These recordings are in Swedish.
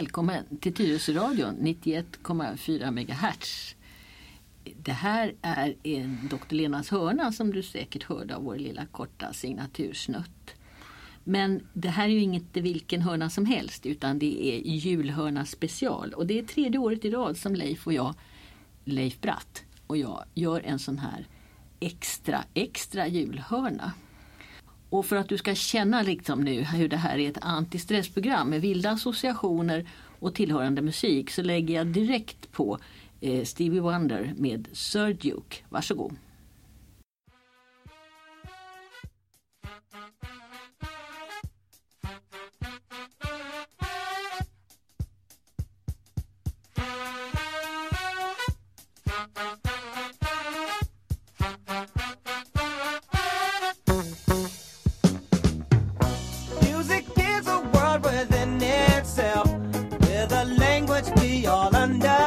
Välkommen till Tyresöradion 91,4 MHz. Det här är en Dr. Lenas hörna som du säkert hörde av vår lilla korta signatursnutt. Men det här är ju inte vilken hörna som helst utan det är julhörna special. Och det är tredje året i rad som Leif och jag, Leif Bratt och jag, gör en sån här extra, extra julhörna. Och för att du ska känna liksom nu hur det här är ett antistressprogram med vilda associationer och tillhörande musik så lägger jag direkt på eh, Stevie Wonder med Sir Duke. Varsågod. all under.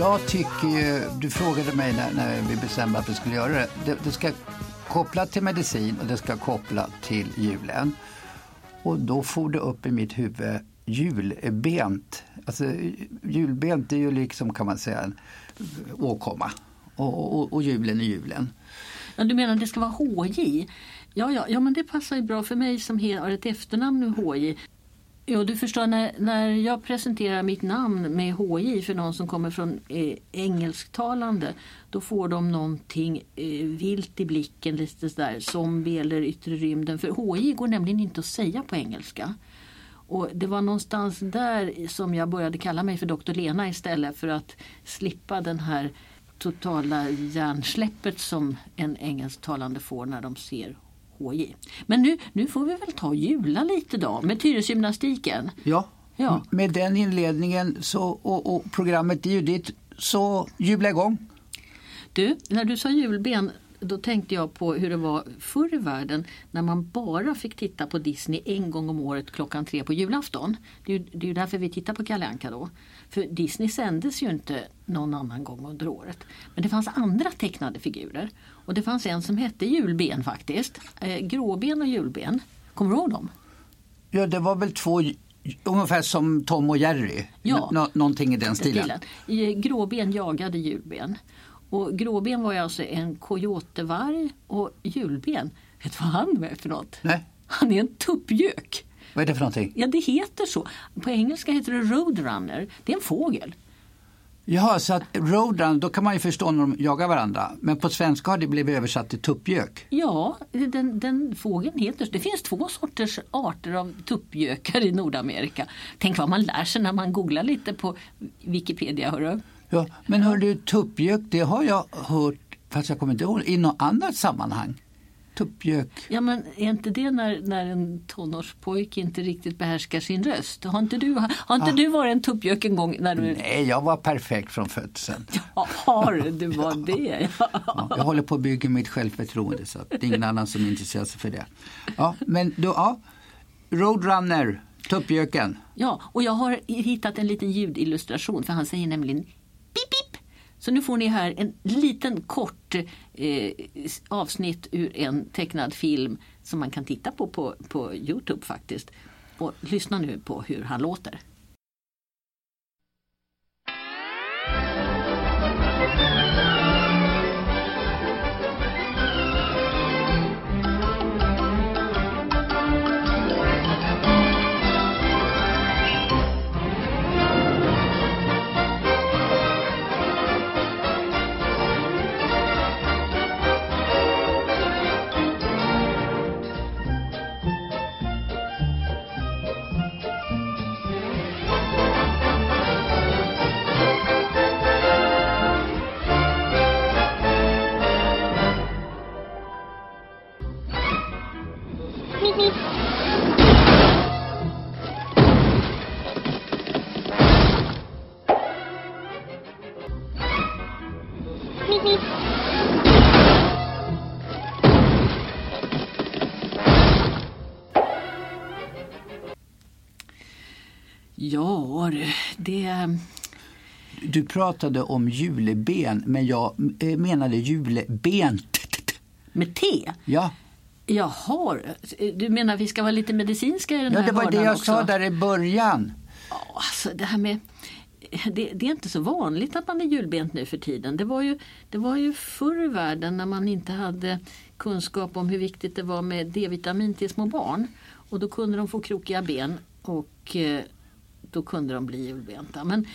Jag tycker ju, du frågade mig när, när vi bestämde att vi skulle göra det. det. Det ska koppla till medicin och det ska koppla till julen. Och då får det upp i mitt huvud julbent. Alltså, julbent är ju liksom kan man säga en åkomma. Och, och, och julen är julen. Ja, du menar att det ska vara HJ? Ja, ja, ja, men det passar ju bra för mig som har ett efternamn med HJ. Jo, du förstår när, när jag presenterar mitt namn med HJ för någon som kommer från eh, engelsktalande då får de någonting eh, vilt i blicken, lite sådär zombie eller yttre rymden. För HJ går nämligen inte att säga på engelska. Och det var någonstans där som jag började kalla mig för doktor Lena istället för att slippa den här totala hjärnsläppet som en engelsktalande får när de ser HJ. Men nu, nu får vi väl ta och jula lite då med Tyresgymnastiken. Ja, Ja. med den inledningen så, och, och programmet ditt, så jubla igång. Du, när du sa julben då tänkte jag på hur det var förr i världen när man bara fick titta på Disney en gång om året klockan tre på julafton. Det är ju, det är därför vi tittar på Kalle Anka då. För Disney sändes ju inte någon annan gång under året. Men det fanns andra tecknade figurer. Och det fanns en som hette julben faktiskt. Eh, gråben och julben. Kommer du ihåg dem? Ja, det var väl två, ungefär som Tom och Jerry. Ja. Nå, någonting i den stilen. stilen. I Gråben jagade julben. Och gråben var ju alltså en kojotevarg och julben, vet du vad han är för något? Nej, Han är en tuppgök. vad är det för någonting? Ja, det heter så. På engelska heter det roadrunner. Det är en fågel. Jaha, så att roadrun, då kan man ju förstå när de jagar varandra. Men på svenska har det blivit översatt till tuppgök. Ja, den, den fågeln heter. Det finns två sorters arter av tuppgökar i Nordamerika. Tänk vad man lär sig när man googlar lite på Wikipedia. Hörru. Ja, men hör du, tuppgök, det har jag hört, fast jag kommer inte ihåg, i något annat sammanhang. Tuppgök. Ja men är inte det när, när en tonårspojke inte riktigt behärskar sin röst? Har inte du, har inte du varit en tuppgök en gång? När du... Nej, jag var perfekt från födseln. Ja, har du? Du var det? Ja, jag håller på att bygga mitt självförtroende så det är ingen annan som intresserar sig för det. Ja, men då, ja. Roadrunner, tuppgöken. Ja, och jag har hittat en liten ljudillustration för han säger nämligen pip pip. Så nu får ni här en liten kort eh, avsnitt ur en tecknad film som man kan titta på på, på Youtube faktiskt. Och lyssna nu på hur han låter. Det... Du pratade om juleben, men jag eh, menade julebent. Med T? Ja, Jaha, du menar vi ska vara lite medicinska i den ja här det var det jag också? sa där i början. Ja, alltså det här med det, det är inte så vanligt att man är julbent nu för tiden. Det var, ju, det var ju förr i världen när man inte hade kunskap om hur viktigt det var med D-vitamin till små barn. Och då kunde de få krokiga ben och eh, då kunde de bli julbenta. Men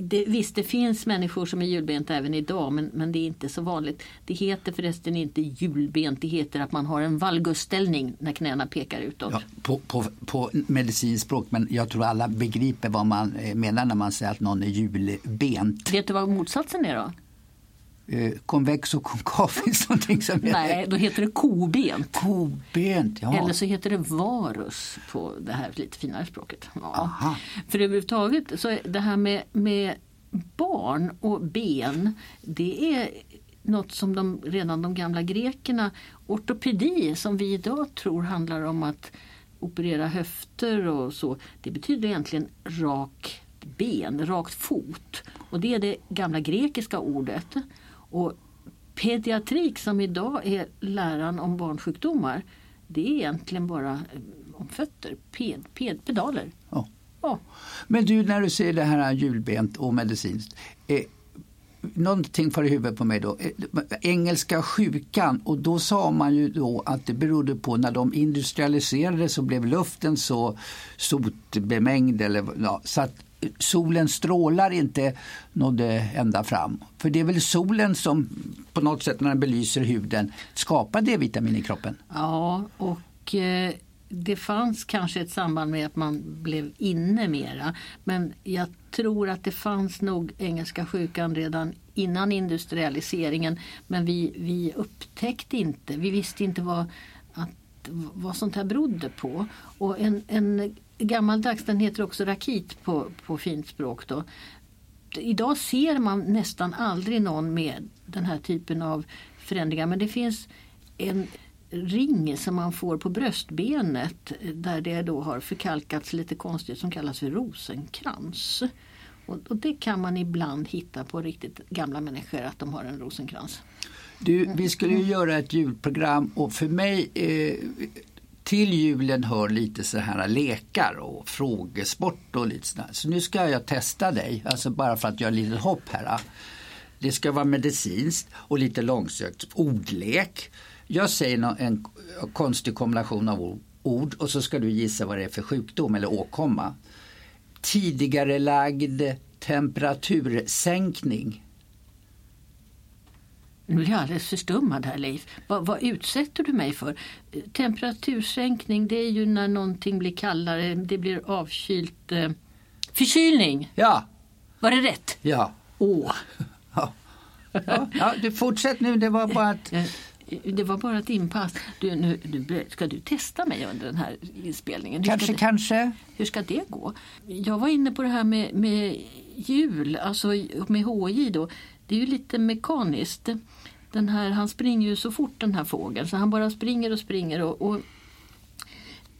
det, visst, det finns människor som är julbenta även idag men, men det är inte så vanligt. Det heter förresten inte julbent, det heter att man har en valgusställning när knäna pekar utåt. Ja, på, på, på medicinskt språk, men jag tror alla begriper vad man eh, menar när man säger att någon är julbent. Vet du vad motsatsen är då? Eh, konvex och konkav finns någonting som heter Nej, då heter det kobent. kobent. Ja. Eller så heter det varus på det här lite finare språket. Ja. Aha. För överhuvudtaget så det här med, med barn och ben det är något som de, redan de gamla grekerna, ortopedi som vi idag tror handlar om att operera höfter och så. Det betyder egentligen rak ben, rakt fot. Och det är det gamla grekiska ordet. Och pediatrik som idag är läran om barnsjukdomar det är egentligen bara eh, om fötter, ped, ped, pedaler. Ja. Ja. Men du, när du säger det här julbent och medicinskt. Eh, någonting för i huvudet på mig då. Eh, engelska sjukan och då sa man ju då att det berodde på när de industrialiserade så blev luften så sotbemängd eller ja, så att solen strålar inte nådde ända fram. För det är väl solen som på något sätt när den belyser huden skapar D-vitamin i kroppen. Ja, och eh, det fanns kanske ett samband med att man blev inne mera. Men jag tror att det fanns nog engelska sjukan redan innan industrialiseringen. Men vi, vi upptäckte inte, vi visste inte vad, att, vad sånt här berodde på. Och en, en gammaldags, den heter också rakit på, på fint språk. Då. Idag ser man nästan aldrig någon med den här typen av förändringar. Men det finns en ring som man får på bröstbenet där det då har förkalkats lite konstigt som kallas för rosenkrans. Och, och, det kan man ibland hitta på riktigt gamla människor att de har en rosenkrans. Du, vi skulle ju göra ett julprogram och för mig eh, till julen hör lite så här lekar och frågesport och lite sådär. Så nu ska jag testa dig, alltså bara för att göra lite hopp här. Det ska vara medicinskt och lite långsökt. Ordlek. Jag säger en konstig kombination av ord och så ska du gissa vad det är för sjukdom eller åkomma. Tidigare lagd temperatursänkning. Nu blir jag alldeles förstummad här Leif. Vad, vad, utsätter du mig för? Temperatursänkning det är ju när någonting blir kallare, det blir avkylt. Eh, förkylning! Ja. Var det rätt? Ja. Åh. Ja. Ja, ja, du fortsätt nu, det var bara att det var bara ett inpass. Du, nu, du, ska du testa mig under den här inspelningen? Hur kanske, det, kanske. Hur ska det gå? Jag var inne på det här med, med hjul, alltså med HJ då. Det är ju lite mekaniskt. Den här, han springer ju så fort den här fågeln så han bara springer och springer. och, och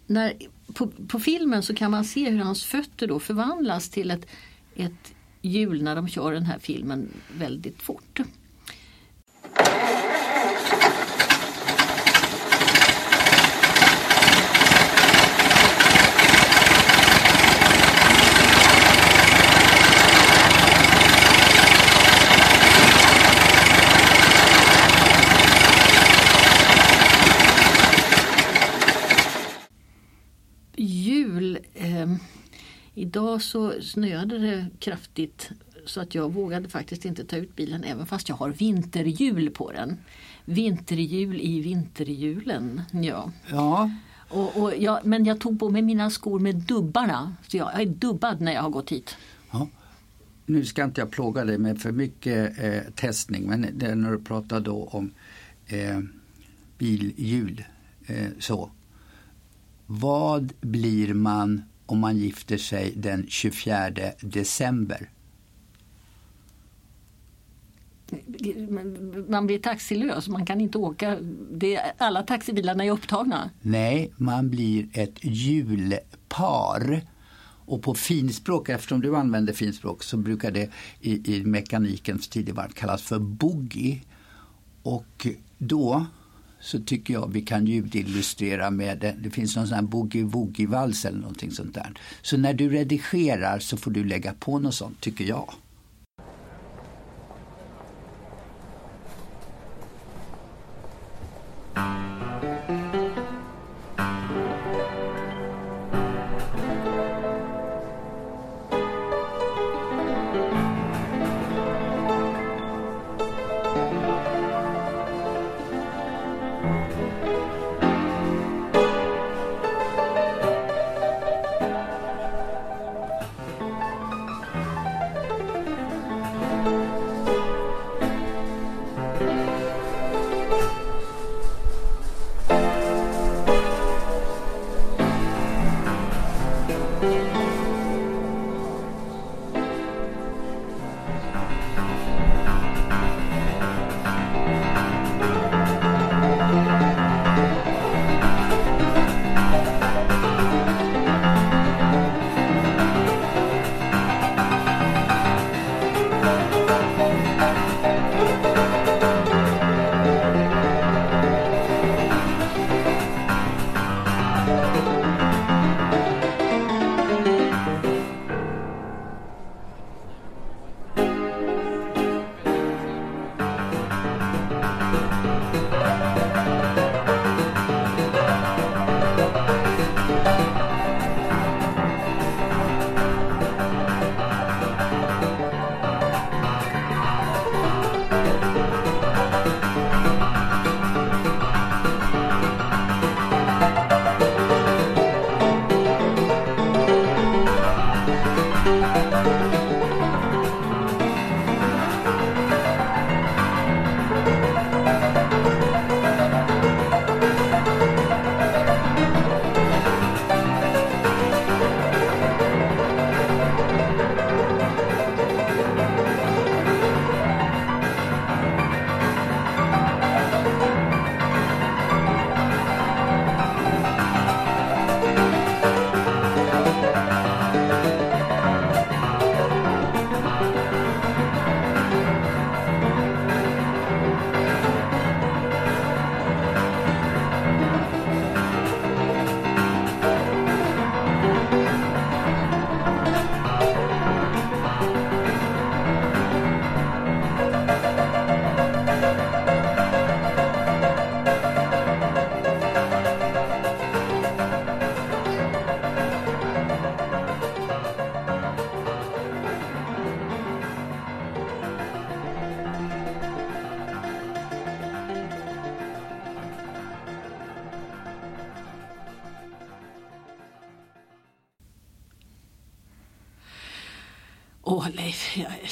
när, på, på, filmen så kan man se hur hans fötter då förvandlas till ett, ett hjul när de kör den här filmen väldigt fort. Idag så snöade det kraftigt så att jag vågade faktiskt inte ta ut bilen även fast jag har vinterhjul på den. Vinterhjul i vinterhjulen. Ja. ja. Och, och jag, men jag tog på mig mina skor med dubbarna. Så jag är dubbad när jag har gått hit. Ja. Nu ska inte jag plåga dig med för mycket eh, testning men det när du pratar då om eh, bilhjul. Eh, så. Vad blir man om man gifter sig den 24 december? Man blir taxilös, man kan inte åka. Det, alla taxibilarna är upptagna. Nej, man blir ett julpar. Och på finspråk, eftersom du använder finspråk, så brukar det i, i mekanikens tidevarv kallas för boogie. Och då så tycker jag vi kan ljudillustrera med det. Det finns någon sån här boogie-woogie-vals eller någonting sånt där. Så när du redigerar så får du lägga på något sånt, tycker jag.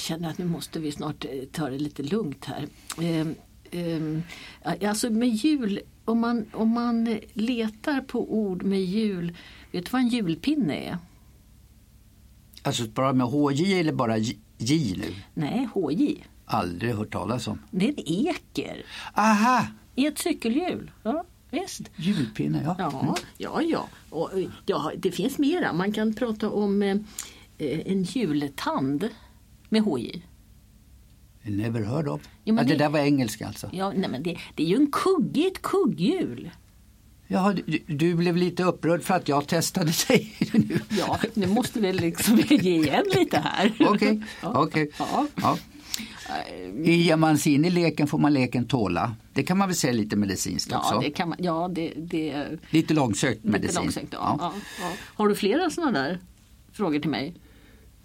Känner att nu måste vi snart eh, ta det lite lugnt här. Ehm, ehm, alltså med jul, om man, om man letar på ord med jul, vet du vad en julpinne är? Alltså bara med HJ eller bara J, J nu? Nej, HJ. Aldrig hört talas om. Det är en eker. Aha! I ett cykelhjul. Ja, visst. Julpinne, ja. Ja, Mm. ja, ja. Och, ja. Det finns mera. Man kan prata om eh, en jultand med HJ. Never heard of. Ja, men ja, det, det- där var engelska alltså. Ja, nej, men det, det är ju en kugge, ett kugghjul. Jaha, du, du blev lite upprörd för att jag testade dig nu. Ja, nu måste vi liksom ge igen lite här. Okej, Ja. okej. Ja. Ja. In i leken får man leken tåla. Det kan man väl säga lite medicinskt Ja, också. det kan man. Ja, det, det Lite långsökt lite medicin. långsökt. Ja. Ja. Ja, Har du flera sådana där frågor till mig?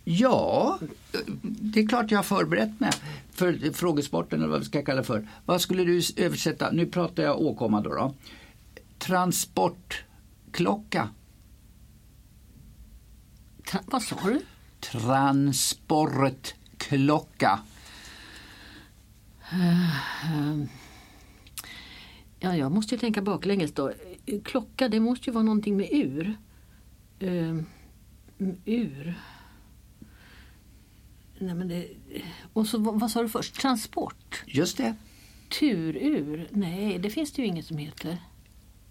Ja, det är klart jag har förberett mig för frågesporten eller vad vi ska kalla för. Vad skulle du översätta? Nu pratar jag åkomma då. då. Transportklocka. Tra, vad sa du? Transportklocka. Ja, jag måste ju tänka baklänges då. Klocka, det måste ju vara någonting med ur. Ehm, ur. Nej, men det, och så vad, vad sa du först? Transport? Just det. Turur? Nej, det finns det ju inget som heter.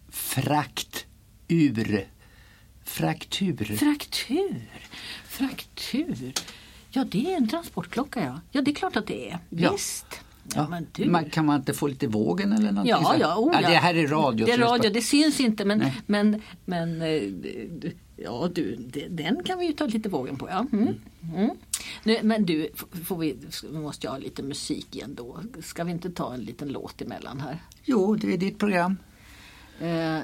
Fraktur. Fraktur. Fraktur. Fraktur. Ja, det är en transportklocka ja. Ja, det är klart att det är. Ja. Visst. Ja, Ja, men du. man, kan man inte få lite vågen eller någonting? Ja, ja, oh, ja. Det här är radio. Det är radio, det syns inte men, Nej. men, men eh, ja, du, den kan vi ju ta lite vågen på. Ja. Mm. Mm. Nu, men du, får vi, måste jag ha lite musik igen då? Ska vi inte ta en liten låt emellan här? Jo, det är ditt program. Eh,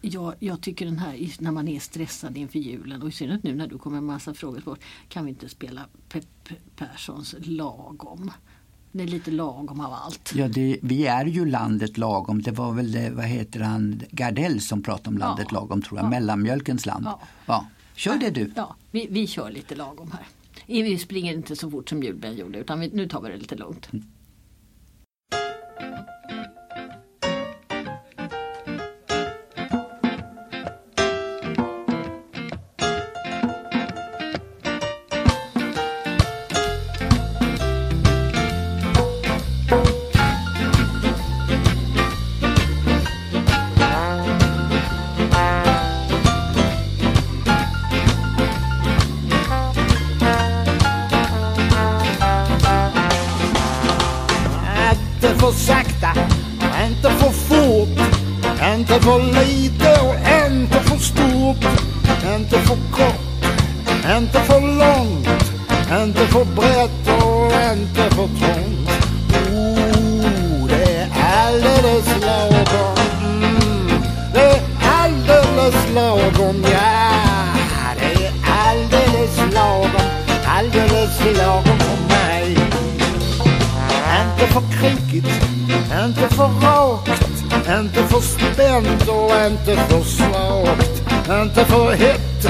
jag, jag tycker den här, när man är stressad inför julen och i synnerhet nu när du kommer med massa frågor bort, kan vi inte spela Pep Perssons Lagom? Det är lite lagom av allt. Ja, det, vi är ju landet lagom. Det var väl, det, vad heter han, Gardell som pratade om landet Ja. lagom tror jag. Ja. Mellanmjölkens land. Ja. Ja. Kör det du. Ja, vi, vi kör lite lagom här. Vi springer inte så fort som Julben gjorde utan vi, nu tar vi det lite lugnt. Inte för inte för rakt, inte för spänt och inte för svagt. Inte för hett,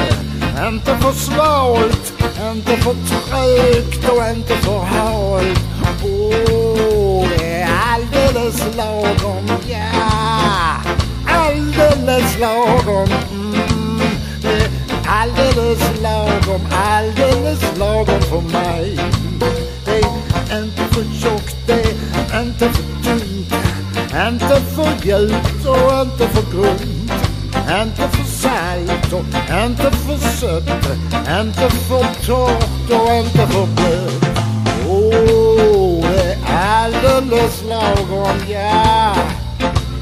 inte för svalt, inte för trögt och inte för halt. Åh, det är alldeles lagom, ja. Alldeles lagom. Mm, det är alldeles lagom, alldeles lagom för mig. Djupt och inte för grunt Inte för salt och inte för sött Inte för torrt och inte för blött. Åh, det är alldeles lagom, ja.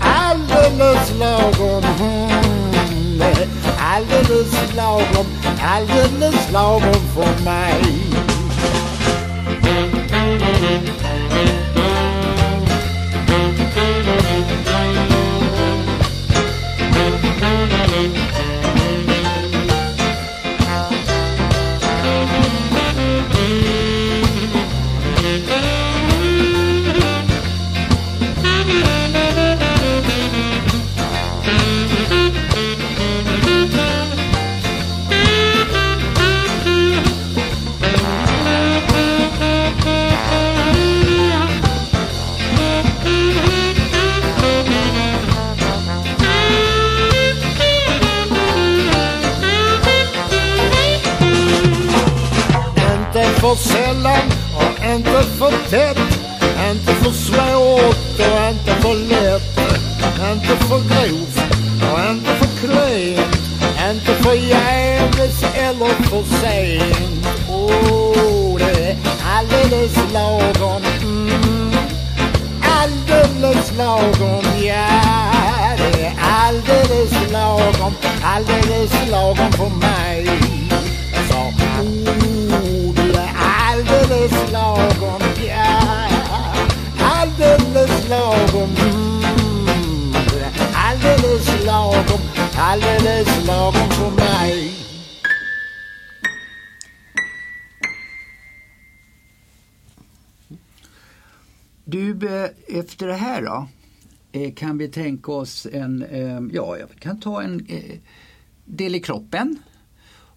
Alldeles lagom mm, Det är alldeles lagom, alldeles lagom för mig Alldeles lagom på mig. Jag sa, oh, du är alldeles lagom, ja. Alldeles lagom. Mm. Du är alldeles lagom. Alldeles lagom på mig. Du, eh, efter det här då? Eh, kan vi tänka oss en, eh, ja, jag kan ta en eh, del i kroppen.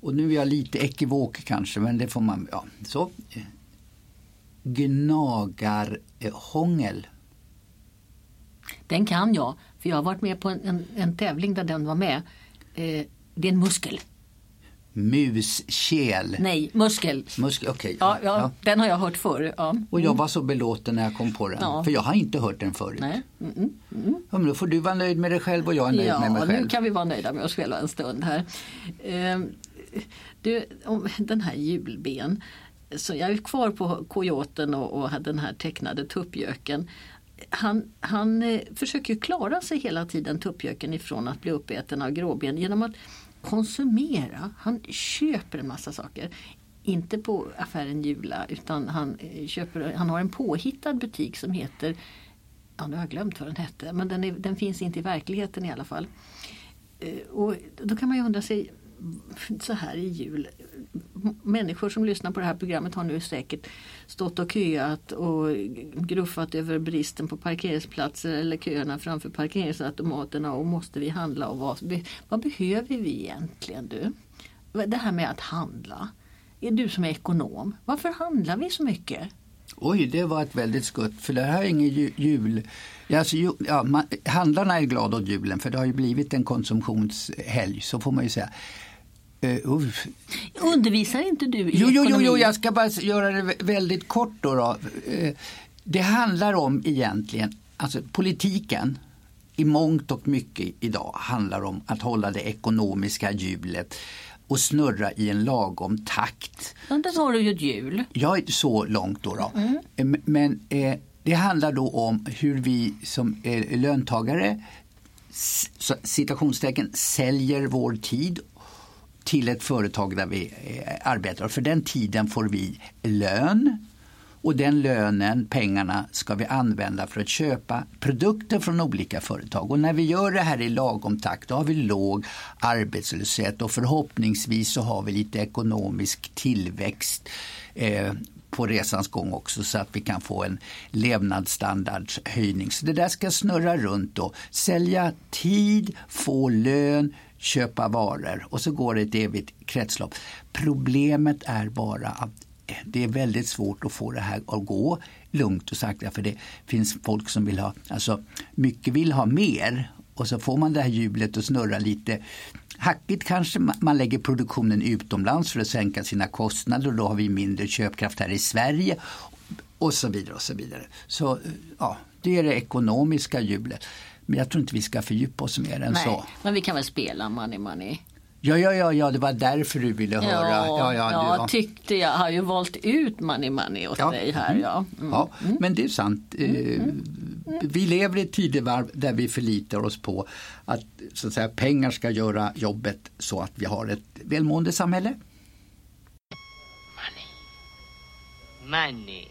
Och nu är jag lite ekivok kanske, men det får man, ja, så. Gnagarhångel. Den kan jag, för jag har varit med på en, en, en tävling där den var med. Eh, det är en muskel. Muskel. Nej, muskel. Muskel, okej. Ja, ja, Den har jag hört förr. Ja. Och jag var så belåten när jag kom på den. Ja. För jag har inte hört den förut. Nej. Mm, mm, mm. Ja, men då får du vara nöjd med dig själv och jag är nöjd Ja, med mig själv. nu kan vi vara nöjda med oss själva en stund här. Eh, du, om den här julben. Så jag är kvar på kojoten och, och den här tecknade tuppjöken. Han, han eh, försöker klara sig hela tiden, tuppjöken, ifrån att bli uppäten av gråben genom att konsumera. Han köper en massa saker. Inte på affären Jula utan han, eh, köper, han har en påhittad butik som heter Ja, nu har jag glömt vad den hette men den, är, den finns inte i verkligheten i alla fall. Eh, och då kan man ju undra sig så här i jul. Människor som lyssnar på det här programmet har nu säkert stått och köat och gruffat över bristen på parkeringsplatser eller köerna framför parkeringsautomaterna och måste vi handla och vad, vad behöver vi egentligen du? Det här med att handla. Är du som är ekonom, varför handlar vi så mycket? Oj, det var ett väldigt skutt. För det här är ingen ju- jul. Alltså, ju- ja, man, handlarna är glada åt julen för det har ju blivit en konsumtionshelg, så får man ju säga. Uh. Undervisar inte du i Jo, jo, jo, ekonomi? jo, jag ska bara göra det vä- väldigt kort då. då. Eh, Det handlar om egentligen, alltså politiken i mångt och mycket idag handlar om att hålla det ekonomiska hjulet och snurra i en lagom takt. Ja, där har du ju ett hjul. Jag är så långt då. då. Eh, Men eh, det handlar då om hur vi som eh, löntagare citationstecken säljer vår tid till ett företag där vi eh, arbetar. För den tiden får vi lön och den lönen, pengarna, ska vi använda för att köpa produkter från olika företag. Och när vi gör det här i lagom takt då har vi låg arbetslöshet och förhoppningsvis så har vi lite ekonomisk tillväxt eh, på resans gång också så att vi kan få en levnadsstandardshöjning. Så det där ska snurra runt då. Sälja tid, få lön, köpa varor och så går det ett evigt kretslopp. Problemet är bara att det är väldigt svårt att få det här att gå lugnt och sakta för det finns folk som vill ha, alltså mycket vill ha mer och så får man det här hjulet att snurra lite hackigt kanske. Man lägger produktionen utomlands för att sänka sina kostnader och då har vi mindre köpkraft här i Sverige och så vidare. och Så vidare. Så ja, det är det ekonomiska hjulet. Men jag tror inte vi ska fördjupa oss mer än Nej, så. men vi kan väl spela Money Money. Ja, ja, ja, ja, det var därför du ville höra. Ja, ja, jag du, ja. tyckte jag har ju valt ut Money Money åt Ja. dig här. Ja. Mm. Ja, men det är sant. Eh, Vi lever i ett tidevarv där vi förlitar oss på att, så att säga, pengar ska göra jobbet så att vi har ett välmående samhälle. Money. Money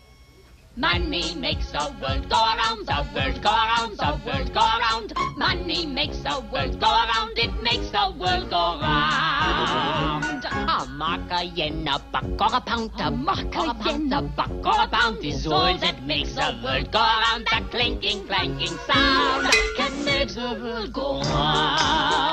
makes the world go round, the world go round, the world go round. Money makes the world go round, it makes the world go round. A mark, a yen, a buck, or a pound, a mark, a yen, a buck, or a pound is all that makes the world go round. That clinking, clanking sound can make the world go round.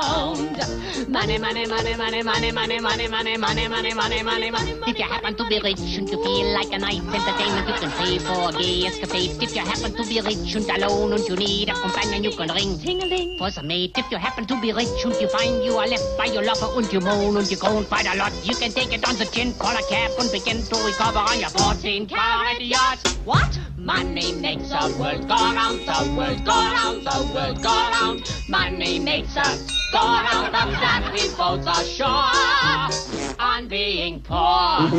Money, money, money, money, money, money, money, money, money, money, money, money, money. If you happen to be rich and you feel like a nice entertainment, you can pay for gay escapades. If you happen to be rich and alone and you need a companion, you can ring ting-a-ling for some mate. If you happen to be rich and you find you are left by your lover and you moan and you groan quite a lot, you can take it on the chin, call a cab and begin to recover on your 14 carat yacht. What? Money makes the world go round, the world go round, the world go round. Money makes us go round, of that we both are sure on being poor.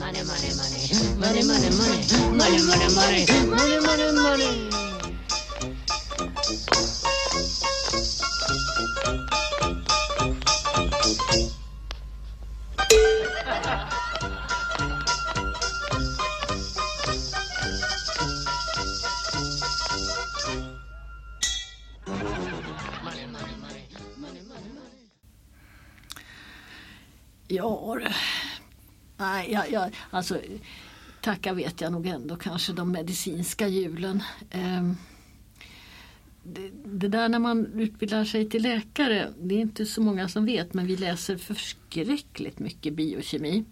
Money, money, money, money, money, money, money, money, money, money, money, money. Ja, nej, jag, jag, alltså tacka vet jag nog ändå kanske de medicinska hjulen. Ehm, det, det där när man utbildar sig till läkare, det är inte så många som vet men vi läser förskräckligt mycket biokemi.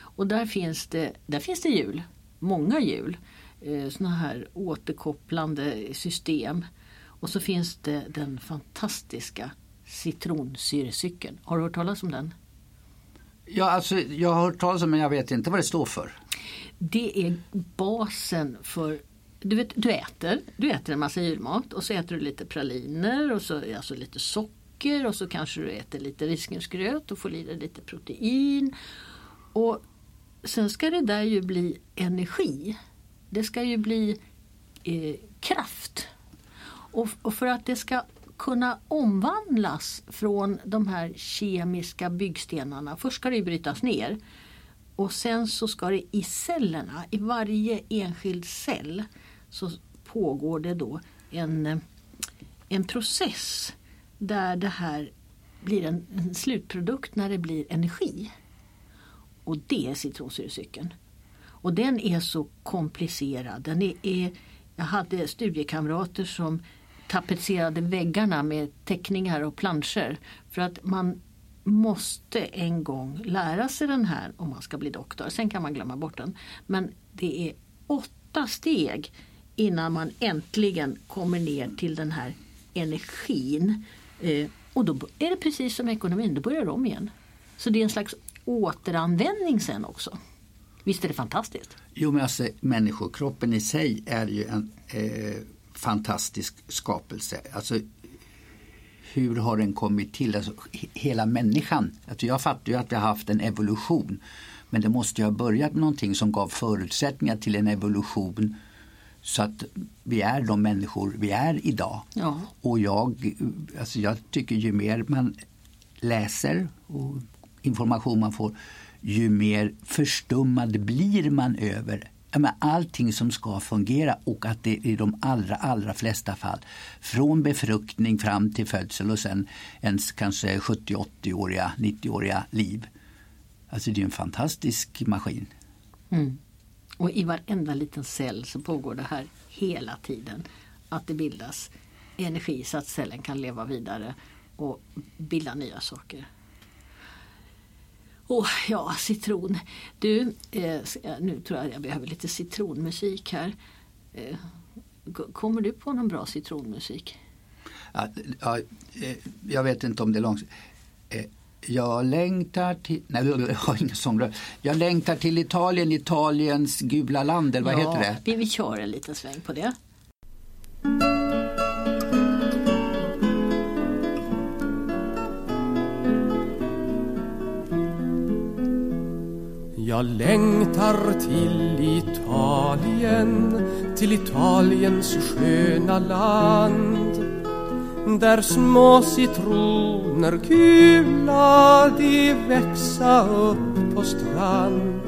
Och där finns det, där finns det hjul, många hjul. Eh, Sådana här återkopplande system. Och så finns det den fantastiska citronsyrecykeln. Har du hört talas om den? Ja, alltså, jag har hört talas om men jag vet inte vad det står för. Det är basen för du, vet, du äter du äter en massa julmat och så äter du lite praliner och så alltså lite socker och så kanske du äter lite risgrynsgröt och får i dig lite protein. Och sen ska det där ju bli energi. Det ska ju bli eh, kraft. Och, och för att det ska kunna omvandlas från de här kemiska byggstenarna, först ska det brytas ner och sen så ska det i cellerna, i varje enskild cell, så pågår det då en, en process där det här blir en, en slutprodukt när det blir energi. Och det är citronsyrecykeln. Och den är så komplicerad. Den är, är, jag hade studiekamrater som tapetserade väggarna med teckningar och planscher. För att man måste en gång lära sig den här om man ska bli doktor. Sen kan man glömma bort den. Men det är åtta steg innan man äntligen kommer ner till den här energin. Eh, och då är det precis som ekonomin, då börjar det om igen. Så det är en slags återanvändning sen också. Visst är det fantastiskt? Jo, men alltså, människokroppen i sig är ju en eh, fantastisk skapelse. Alltså, hur har den kommit till? Alltså, he- hela människan. Alltså, jag fattar ju att vi har haft en evolution. Men det måste ju ha börjat med någonting som gav förutsättningar till en evolution så att vi är de människor vi är idag. Ja. Och jag, alltså jag tycker ju mer man läser och information man får, ju mer förstummad blir man över med allting som ska fungera och att det i de allra, allra flesta fall från befruktning fram till födsel och sen ens kanske 70-80-åriga, 90-åriga liv. Alltså det är en fantastisk maskin. Mm. Och i varenda liten cell så pågår det här hela tiden. Att det bildas energi så att cellen kan leva vidare och bilda nya saker. Åh, ja, citron. Du, eh, nu tror jag jag behöver lite citronmusik här. Eh, kommer du på någon bra citronmusik? Ja, ja, eh, jag vet inte om det är långt. Eh, Jag längtar till, nej jag har ingen sångröst. Jag längtar till Italien, Italiens gula land, eller vad heter det? Vi, vi kör en liten sväng på det. Jag längtar till Italien, till Italiens sköna land där små citroner gula de växa upp på strand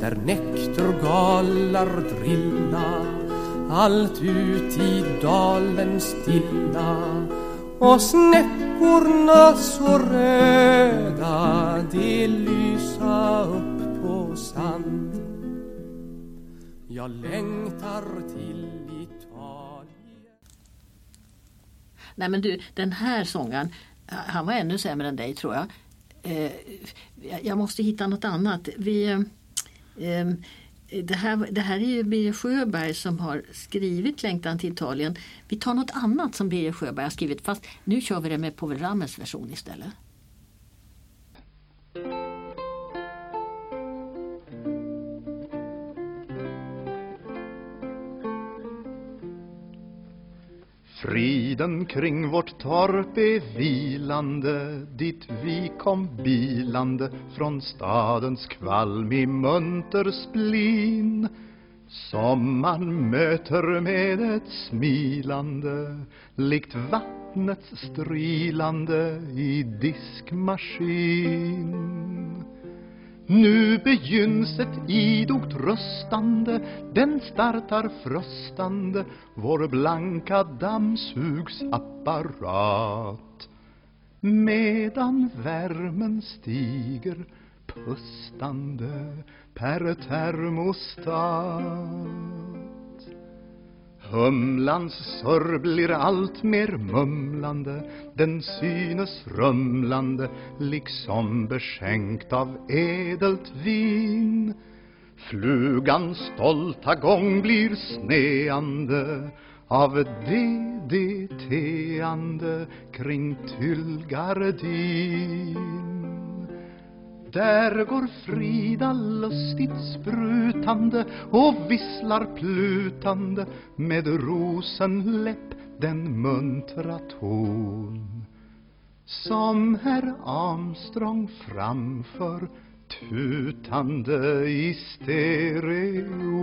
där näktergalar drilla allt ut i dalen stilla och snäckorna så röda de lysa upp på sand Jag längtar till Italien Nej men du, den här sången Han var ännu sämre än dig tror jag. Eh, jag måste hitta något annat. Vi, eh, eh det, här, det här är ju Birger Sjöberg som har skrivit Längtan till Italien. Vi tar något annat som Birger Sjöberg har skrivit fast nu kör vi det med Povel Ramels version istället. Friden kring vårt torp är vilande dit vi kom bilande från stadens kvalm i munter splin. Som man möter med ett smilande likt vattnets strilande i diskmaskin nu begynns ett idogt röstande Den startar fröstande Vår blanka dammsugsapparat. Medan värmen stiger pustande per termostat. Humlans surr blir allt mer mumlande Den synes rumlande liksom beskänkt av ädelt vin. Flugans stolta gång blir sneande av DDT-ande kring tyllgardin där går Frida lustigt sprutande och visslar plutande med rosenläpp den muntra ton. Som herr Armstrong framför tutande i stereo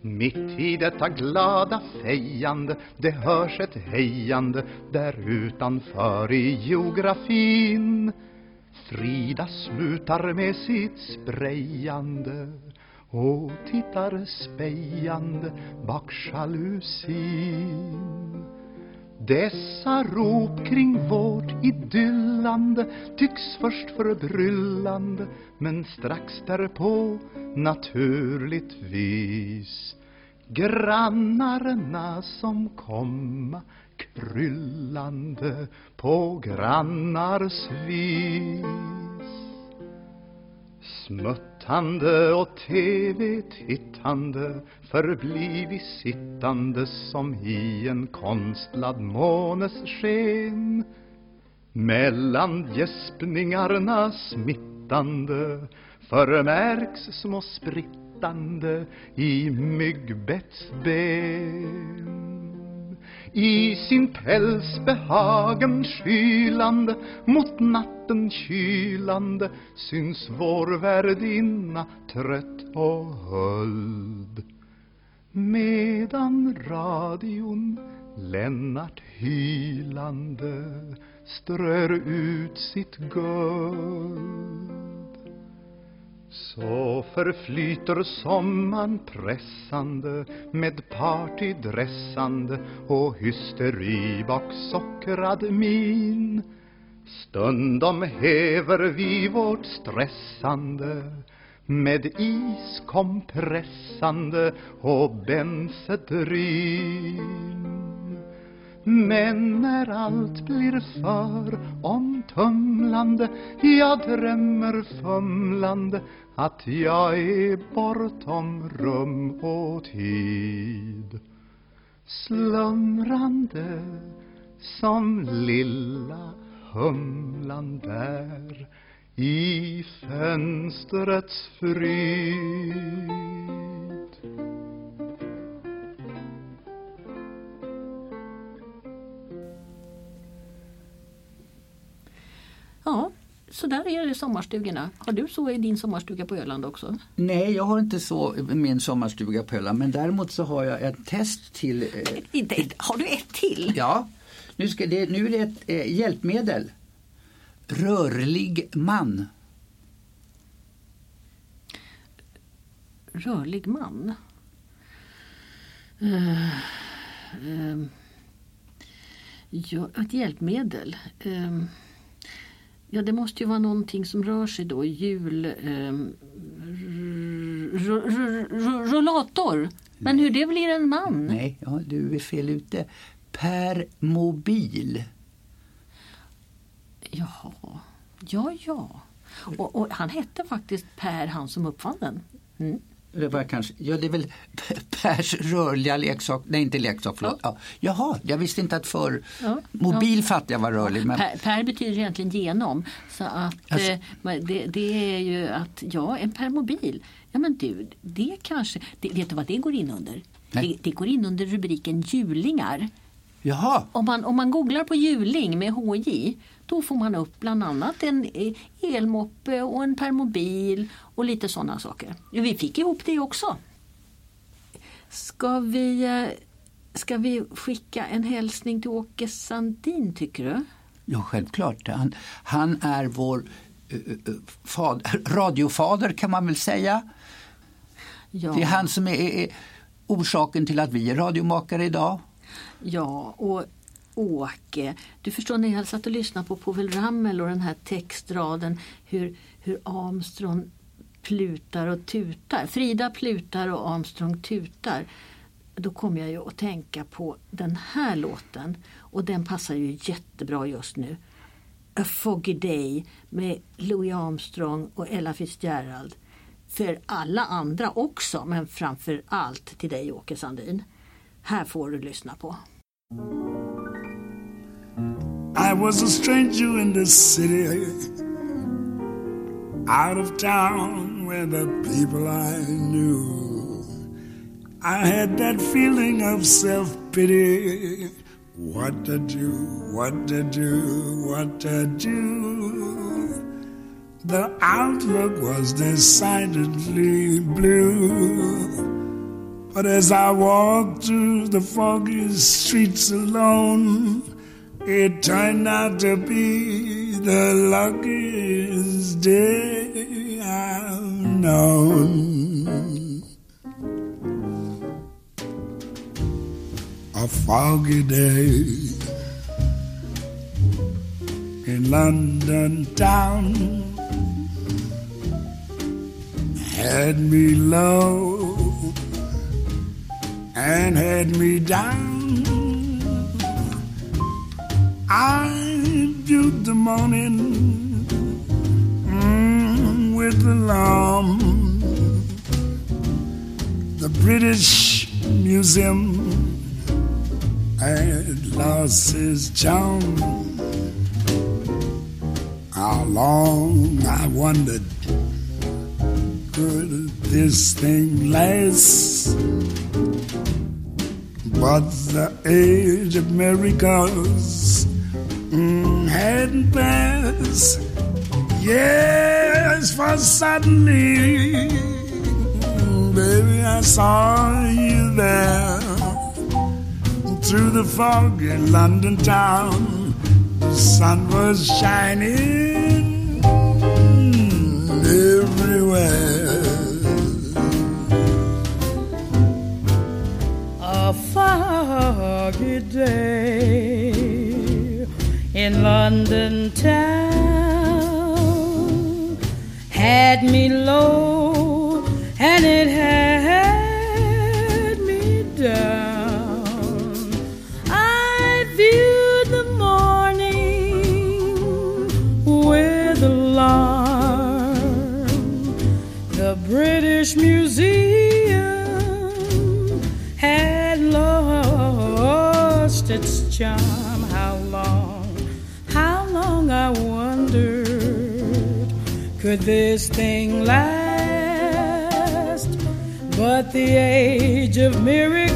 mitt i detta glada fejande det hörs ett hejande där utanför i geografin. Frida slutar med sitt sprejande och tittar spejande bak jalusin dessa rop kring vårt idyllande tycks först förbryllande men strax därpå naturligtvis. Grannarna som komma kryllande på grannars vis läsande och tv-tittande förblivit sittande som i en konstlad månes sken mellan gäspningarna smittande förmärks små sprittande i myggbettsben i sin päls behagen skylande mot natten kylande syns vår värdinna trött och höld. Medan radion Lennart hylande strör ut sitt guld så förflyter sommaren pressande med partydressande och hysteri bak sockrad min Stundom häver vi vårt stressande med iskompressande och bensedrin. Mm. men när allt blir för omtumlande Jag drömmer fumlande att jag är bortom rum och tid. Slumrande som lilla humlan där i fönstrets frid så där är det i sommarstugorna. Har du så i din sommarstuga på Öland också? Nej, jag har inte så i min sommarstuga på Öland. Men däremot så har jag ett test till... Eh, inte ett, har du ett till? Ja, nu, ska det, nu är det ett eh, hjälpmedel. Rörlig man. Rörlig man? Uh, uh, ja, ett hjälpmedel. Uh, Ja, det måste ju vara någonting som rör sig då. Hjul... Eh, rullator. Men hur det blir en man? Nej, ja, du är fel ute. permobil. Jaha, ja, ja. Och, och han hette faktiskt Per, han som uppfann den. Mm. Det var kanske, ja det är väl Pers rörliga leksak, nej inte leksak, förlåt. Ja. Jaha, jag visste inte att för Ja, mobil fattar jag var rörlig. Men, Per, per betyder egentligen genom. Så att Alltså- eh, det, det är ju att, ja en permobil. Ja men du, det kanske, det, vet du vad det går in under? Det, det går in under rubriken hjulingar. Jaha, Om man, om man googlar på hjuling med HJ då får man upp bland annat en eh, elmoppe och en permobil och lite sådana saker. Vi fick ihop det också. Ska vi, eh, ska vi skicka en hälsning till Åke Sandin tycker du? ja självklart. Han, han är vår eh, eh, fad, radiofader kan man väl säga. Ja. Det är han som är, är orsaken till att vi är radiomakare idag. Ja, och Åke, du förstår när jag satt och lyssnade på Povel Ramel och den här textraden hur, hur Armstrong plutar och tutar. Frida plutar och Armstrong tutar. Då kom jag ju att tänka på den här låten och den passar ju jättebra just nu. A Foggy Day med Louis Armstrong och Ella Fitzgerald. För alla andra också, men framför allt till dig Åke Sandin. Här får du lyssna på. I was a stranger in this city, out of town where the people I knew. I had that feeling of self pity. What to do, what to do, what to do. The outlook was decidedly blue. But as I walked through the foggy streets alone, it turned out to be the luckiest day I've known. A foggy day in London town had me low and had me down. I viewed the morning mm, with alarm. The British Museum had lost its charm. How long I wondered could this thing last? But the age of miracles mm, hadn't passed. Yes, for suddenly, baby, I saw you there through the fog in London town. The sun was shining everywhere. Foggy day in London town. Had me low and it had could this thing last? But the age of miracles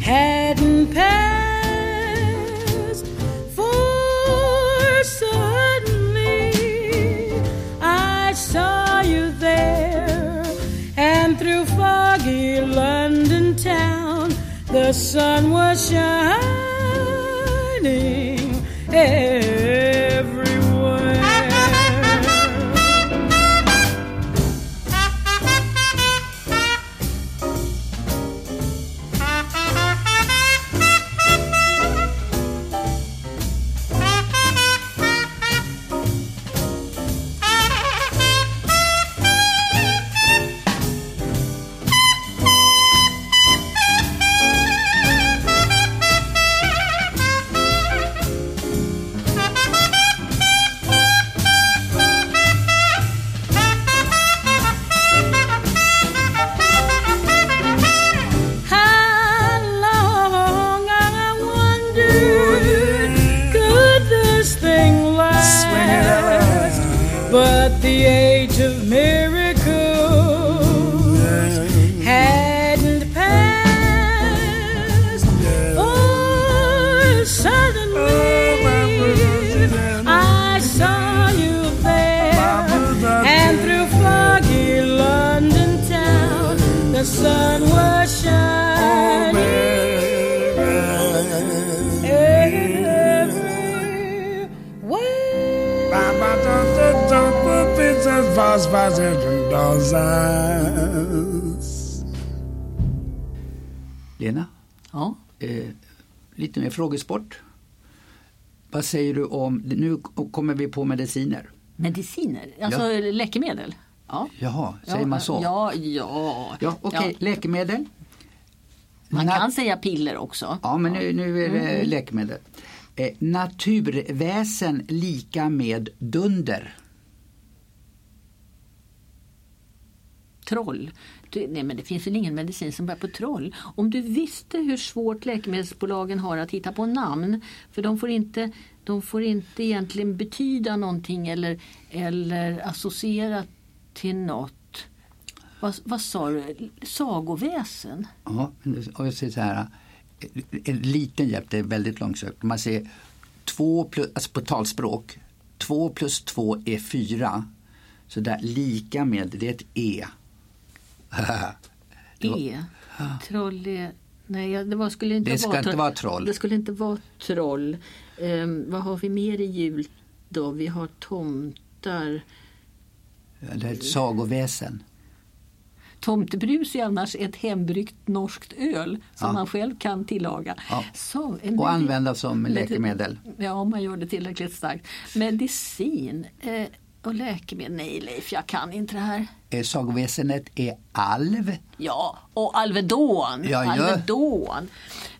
hadn't passed. For suddenly I saw you there, and through foggy London town, the sun was shining Lena, Ja. eh, lite mer frågesport. Vad säger du om, nu kommer vi på mediciner. Mediciner, alltså läkemedel. Ja. Jaha, säger ja, man så? Ja, ja. Ja, okej, Ja. läkemedel. Man Na- kan säga piller också. Ja, men nu, nu är det Mm. läkemedel. Eh, naturväsen lika med dunder. Troll. Du, nej men det finns väl ingen medicin som börjar på troll. Om du visste hur svårt läkemedelsbolagen har att hitta på namn. För de får inte, de får inte egentligen betyda någonting eller, eller associera till något. Vad, vad sa du? Sagoväsen? Ja, och jag säger så här. Eh, en liten hjälp, det är väldigt långsökt. Man säger två plus, alltså på talspråk, två plus två är fyra. Så där lika med, det är ett E. Det var- E. Troll. Nej, det var, skulle inte Det ska vara inte vara troll. Det skulle inte vara troll. Ehm, vad har vi mer i jul då? Vi har tomtar. Det är ett sagoväsen. Tomtebrus är annars ett hembryggt norskt öl som Ja. man själv kan tillaga. Ja. Så, en Och använda som läkemedel. Ja, om man gör det tillräckligt starkt. Medicin eh, och läkemedel. Nej Leif, jag kan inte det här. Eh, Sagoväsenet är alv. Ja, och Alvedon. Ja, ja. Alvedon.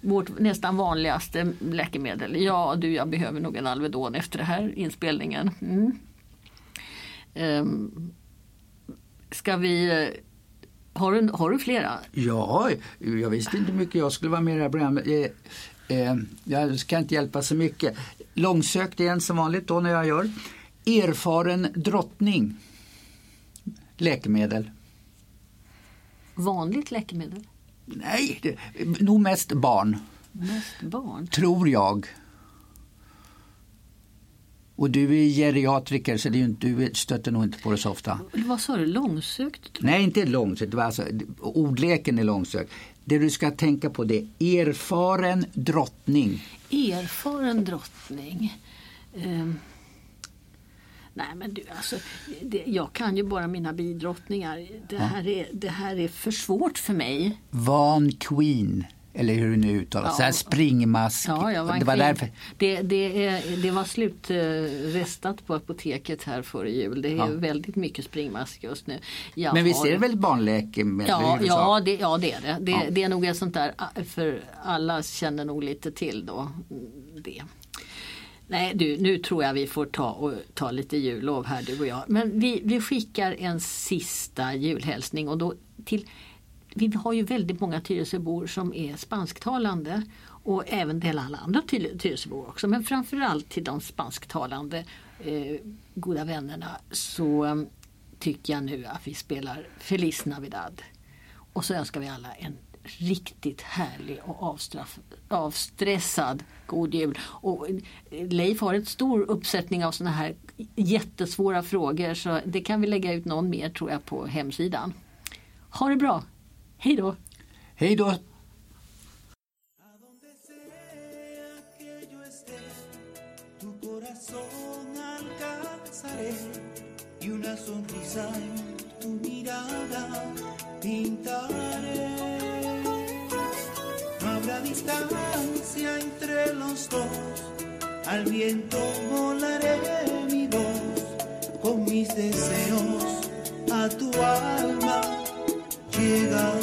Vårt nästan vanligaste läkemedel. Ja du, jag behöver nog en Alvedon efter den här inspelningen. Mm. Ehm, ska vi... eh, Har du, har du flera? Ja, jag visste inte mycket jag skulle vara med i det här programmet. Eh, eh, jag ska inte hjälpa så mycket. Långsökt igen som vanligt då när jag gör. Erfaren drottning. Läkemedel. Vanligt läkemedel? Nej, det, nog mest barn, Mest barn? tror jag. Och du är geriatriker så det är inte, du stöter nog inte på det så ofta. Vad sa du? Långsökt? Nej, inte långsökt. Alltså, ordleken är långsökt. Det du ska tänka på det är erfaren drottning. Erfaren drottning. Ehm, nej men du alltså, det, jag kan ju bara mina bidrottningar. Det här, är, det här är för svårt för mig. Van Queen, eller hur det nu uttalas. Ja. Så här springmask. Ja, jag var det var därför. det, det, är, det var slutrestat på apoteket här före jul. Det är Ja. väldigt mycket springmask just nu. Jag Men visst har- är det väl barnläkemedel Ja, ja, det, ja det är det. Det, Ja. det är nog ett sånt där, ah, för alla känner nog lite till då mm, det. Nej du, nu tror jag vi får ta, och, ta lite jullov här du och jag. Men vi, vi skickar en sista julhälsning och då till vi har ju väldigt många Tyresöbor som är spansktalande och även till alla andra Tyresöbor också. Men framförallt till de spansktalande eh, goda vännerna så eh, tycker jag nu att vi spelar Feliz Navidad. Och så önskar vi alla en riktigt härlig och avstraff, avstressad god jul. Och eh, Leif har en stor uppsättning av såna här jättesvåra frågor så det kan vi lägga ut någon mer tror jag på hemsidan. Ha det bra! Hej då! Hej då! y una sonrisa en tu mirada pintaré. Distancia entre los dos, al viento volaré mi voz con mis deseos a tu alma llegaré.